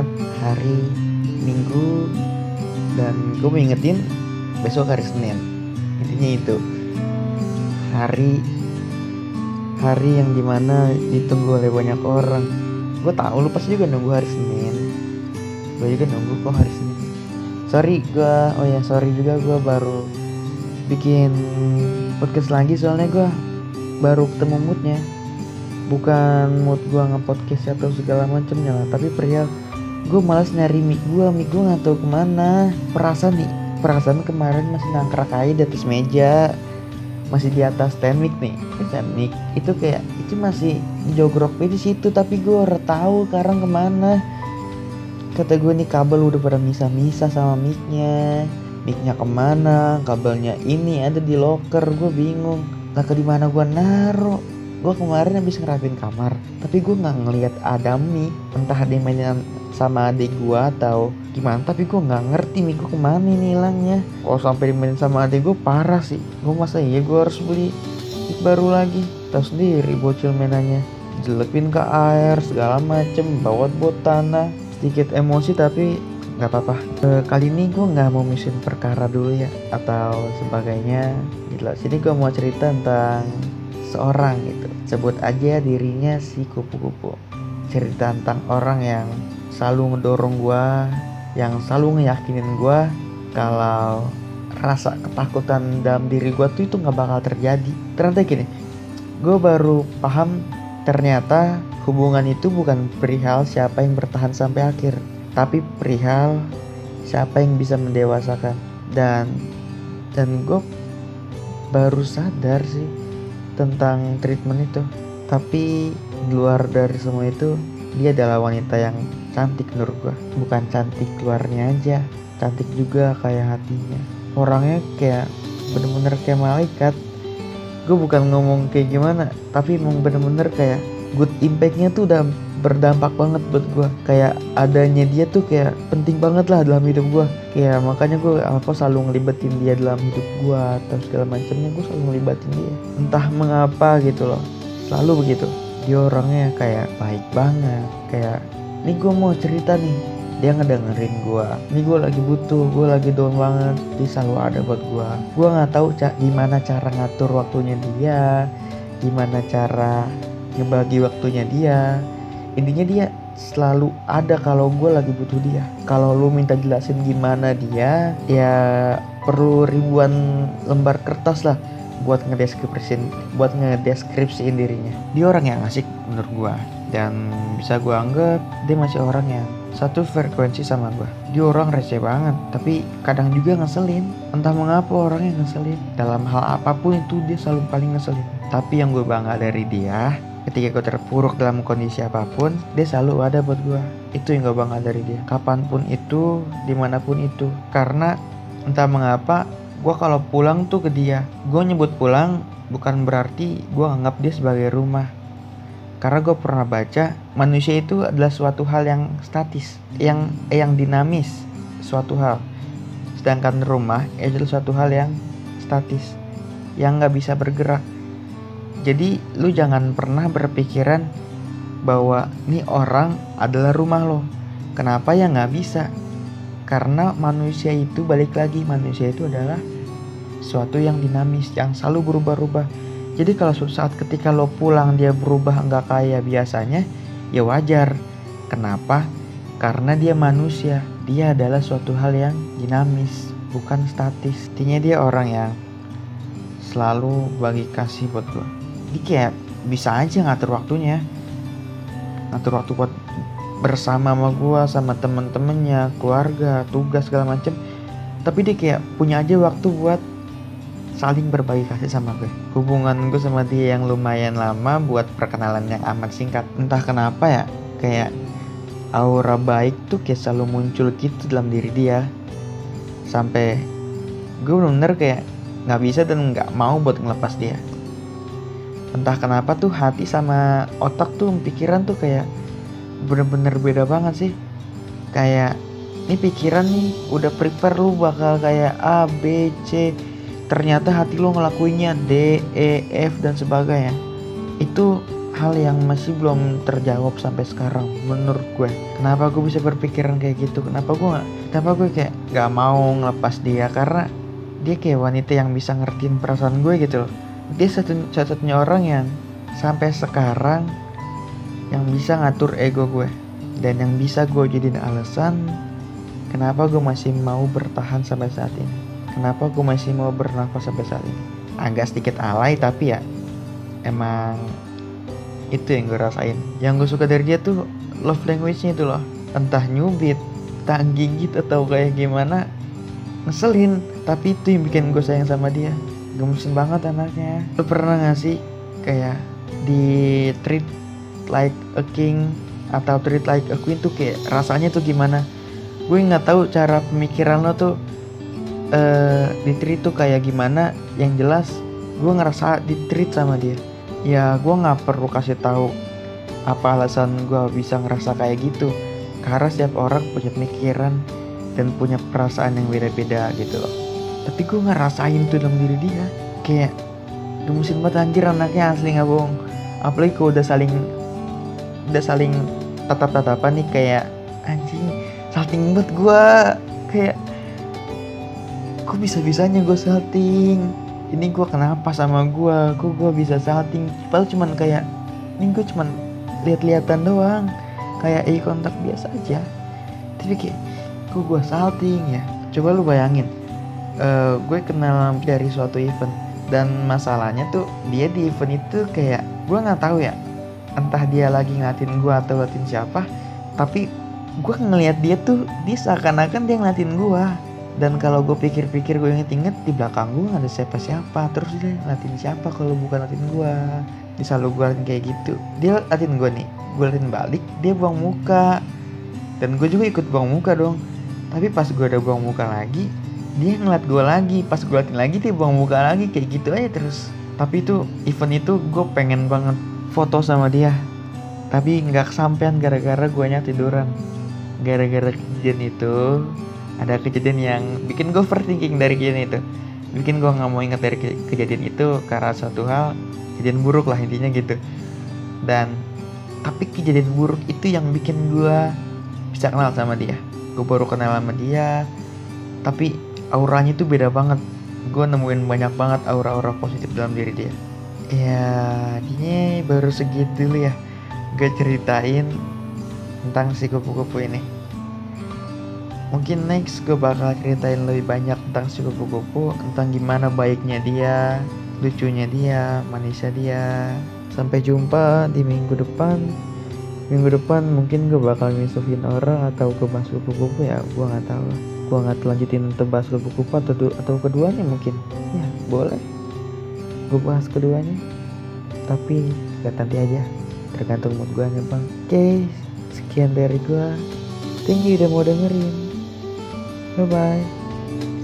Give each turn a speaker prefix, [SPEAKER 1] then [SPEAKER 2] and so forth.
[SPEAKER 1] Jumat hari Minggu dan gue mau ingetin besok hari Senin. Intinya itu. Hari hari yang di mana ditunggu oleh banyak orang. Gue tahu lu pasti juga nunggu hari Senin. Gue juga nunggu kok hari Senin. Sorry gue oh ya sorry juga gue baru bikin podcast lagi soalnya gue baru ketemu moodnya. Bukan mood gue nge-podcast atau segala macamnya lah tapi perihal gue malas nyari mic gue mic gue nggak tahu ke mana. Perasaan nih perasaan kemarin masih nangkrak aja di atas meja. Masih di atas mic nih stand mic. Itu kayak itu masih jogrok di situ tapi gue tahu sekarang ke mana. Kata gue nih kabel udah pada misa-misa sama micnya. Micnya ke mana kabelnya ini ada di locker gue bingung. Lah ke di mana gue naro gue kemarin habis ngerapin kamar tapi gue nggak ngelihat ada mic. Entah ada yang mainin sama adik gue atau gimana. Tapi gue nggak ngerti mic gue ke mana ini hilangnya. Kalau sampai dimainin sama adik gue parah sih. Gue masa iya gue harus beli baru lagi. Tahu sendiri bocil mainannya. Jelepin ke air segala macem bawa buat tanah. Sedikit emosi tapi nggak apa-apa. E, kali ini gue nggak mau misin perkara dulu ya atau sebagainya. Gila, sini gue mau cerita tentang seorang gitu. Sebut aja dirinya si kupu-kupu. Cerita tentang orang yang selalu ngedorong gue yang selalu ngeyakinin gue kalau rasa ketakutan dalam diri gue tuh itu nggak bakal terjadi. Ternyata gini gue baru paham ternyata hubungan itu bukan perihal siapa yang bertahan sampai akhir tapi perihal siapa yang bisa mendewasakan. Dan dan gue baru sadar sih tentang treatment itu. Tapi di luar dari semua itu dia adalah wanita yang cantik menurut gue bukan cantik luarnya aja cantik juga kayak hatinya. Orangnya kayak bener-bener kayak malaikat. Gue bukan ngomong kayak gimana tapi emang bener-bener kayak good impactnya tuh udah berdampak banget buat gue kayak adanya dia tuh kayak penting banget lah dalam hidup gue kayak makanya gue apa selalu ngelibatin dia dalam hidup gue atau segala macamnya. Gue selalu ngelibatin dia. Entah mengapa gitu loh. Selalu begitu. Dia orangnya kayak baik banget kayak ini gue mau cerita nih. Dia ngedengerin gue ini gue lagi butuh gue lagi down banget. Dia selalu ada buat gue gue nggak tahu cak gimana cara ngatur waktunya dia gimana cara ngebagi waktunya dia. Intinya dia selalu ada kalau gue lagi butuh dia. Kalau lu minta jelasin gimana dia ya perlu ribuan lembar kertas lah buat ngedeskripsiin buat ngedeskripsiin dirinya. Dia orang yang asik menurut gue dan bisa gue anggap dia masih orang yang satu frekuensi sama gue dia orang receh banget tapi kadang juga ngeselin. Entah mengapa orangnya ngeselin. Dalam hal apa pun itu dia selalu paling ngeselin. Tapi yang gue bangga dari dia ketika gue terpuruk dalam kondisi apa pun dia selalu ada buat gue itu yang gue bangga dari dia. Kapan pun itu di mana pun itu. Karena entah mengapa gue kalau pulang tuh ke dia. Gue nyebut pulang bukan berarti gue anggap dia sebagai rumah karena gue pernah baca manusia itu adalah suatu hal yang statis yang yang dinamis suatu hal sedangkan rumah adalah suatu hal yang statis yang nggak bisa bergerak jadi lu jangan pernah berpikiran bahwa ini orang adalah rumah lo. Kenapa ya nggak bisa? Karena manusia itu balik lagi manusia itu adalah suatu yang dinamis yang selalu berubah-ubah. Jadi kalau saat ketika lo pulang dia berubah nggak kayak biasanya, ya wajar. Kenapa? Karena dia manusia. Dia adalah suatu hal yang dinamis, bukan statis. Intinya dia orang yang selalu bagi kasih buat gue dia kayak bisa aja ngatur waktunya ngatur waktu buat bersama sama gue sama temen-temennya keluarga tugas segala macem tapi dia kayak punya aja waktu buat saling berbagi kasih sama gue. Hubungan gue sama dia yang lumayan lama buat perkenalan yang amat singkat. Entah kenapa ya kayak aura baik tuh kayak selalu muncul gitu dalam diri dia. Sampai gue bener-bener kayak nggak bisa dan nggak mau buat ngelepas dia. Entah kenapa tuh hati sama otak tuh pikiran tuh kayak bener-bener beda banget sih. Kayak ini pikiran nih udah prepare lu bakal kayak A B C ternyata hati lu ngelakuinnya D E F dan sebagainya. Itu hal yang masih belum terjawab sampai sekarang menurut gue. Kenapa gue bisa berpikiran kayak gitu? Kenapa gue gak kenapa gue kayak gak mau ngelepas dia? Karena dia kayak wanita yang bisa ngertiin perasaan gue gitu loh. Dia satu satunya orang yang sampai sekarang yang bisa ngatur ego gue. Dan yang bisa gue jadiin alasan kenapa gue masih mau bertahan sampai saat ini kenapa gue masih mau bernafas sampai saat ini? Agak sedikit alay tapi ya emang itu yang gue rasain. Yang gue suka dari dia tuh love language-nya itu loh. Entah nyubit tak gigit atau kayak gimana ngeselin. Tapi itu yang bikin gue sayang sama dia. Gemesin banget anaknya. Lo pernah gak sih kayak di treat like a king atau treat like a queen tuh kayak rasanya tuh gimana? Gue nggak tahu cara pemikiran lo tuh uh, tuh kayak gimana yang jelas gue ngerasa di treat sama dia. Ya gue nggak perlu kasih tahu apa alasan gue bisa ngerasa kayak gitu. Karena setiap orang punya pemikiran dan punya perasaan yang beda-beda gitu loh. Tapi gue ngerasain tuh dalam diri dia. Kayak gemusin banget anjir anaknya asli nggak bohong. Apalagi kalau udah saling udah saling tatap-tatapan nih kayak anjing salting banget gue kayak kok bisa-bisanya gue salting? Ini gue kenapa sama gue kok gue bisa salting? Padahal cuman kayak ini gue cuman lihat-lihatan doang. Kayak eye kontak biasa aja. Tapi kayak kok gue salting ya? Coba lu bayangin uh, gue kenal dari suatu event. Dan masalahnya tuh dia di event itu kayak gue nggak tahu ya. Entah dia lagi ngeliatin gue atau ngeliatin siapa. Tapi gue ngeliat dia tuh dia seakan-akan dia ngeliatin gue dan kalau gue pikir-pikir gue inget-inget di belakang gue ada siapa-siapa. Terus dia ngeliatin siapa kalau bukan ngeliatin gue dia selalu gue ngeliatin kayak gitu. Dia ngeliatin gue nih gue ngeliatin balik dia buang muka. Dan gue juga ikut buang muka dong. Tapi pas gue udah buang muka lagi dia ngeliat gue lagi. Pas gue ngeliatin lagi dia buang muka lagi. Kayak gitu aja terus. Tapi itu event itu gue pengen banget foto sama dia. Tapi nggak kesampean gara-gara gue tiduran. Gara-gara kejadian itu ada kejadian yang bikin gue overthinking dari kejadian itu. Bikin gue nggak mau ingat dari ke kejadian itu karena suatu hal kejadian buruk lah intinya gitu. Dan tapi kejadian buruk itu yang bikin gue bisa kenal sama dia. Gue baru kenal sama dia tapi auranya itu beda banget. Gue nemuin banyak banget aura-aura positif dalam diri dia. Ya ini baru segitu ya. Gue ceritain tentang si kupu-kupu ini mungkin next gue bakal ceritain lebih banyak tentang si kupu-kupu tentang gimana baiknya dia lucunya dia manisnya dia. Sampai jumpa di minggu depan. Minggu depan mungkin gue bakal ngisuhin orang atau gue bahas kupu-kupu ya gue nggak tahu. Gue nggak lanjutin tebas kupu-kupu atau atau keduanya mungkin. Ya boleh. Gue bahas keduanya. Tapi gak nanti aja. Tergantung mood gue nih bang. Oke okay, sekian dari gue thank you udah mau dengerin 拜拜。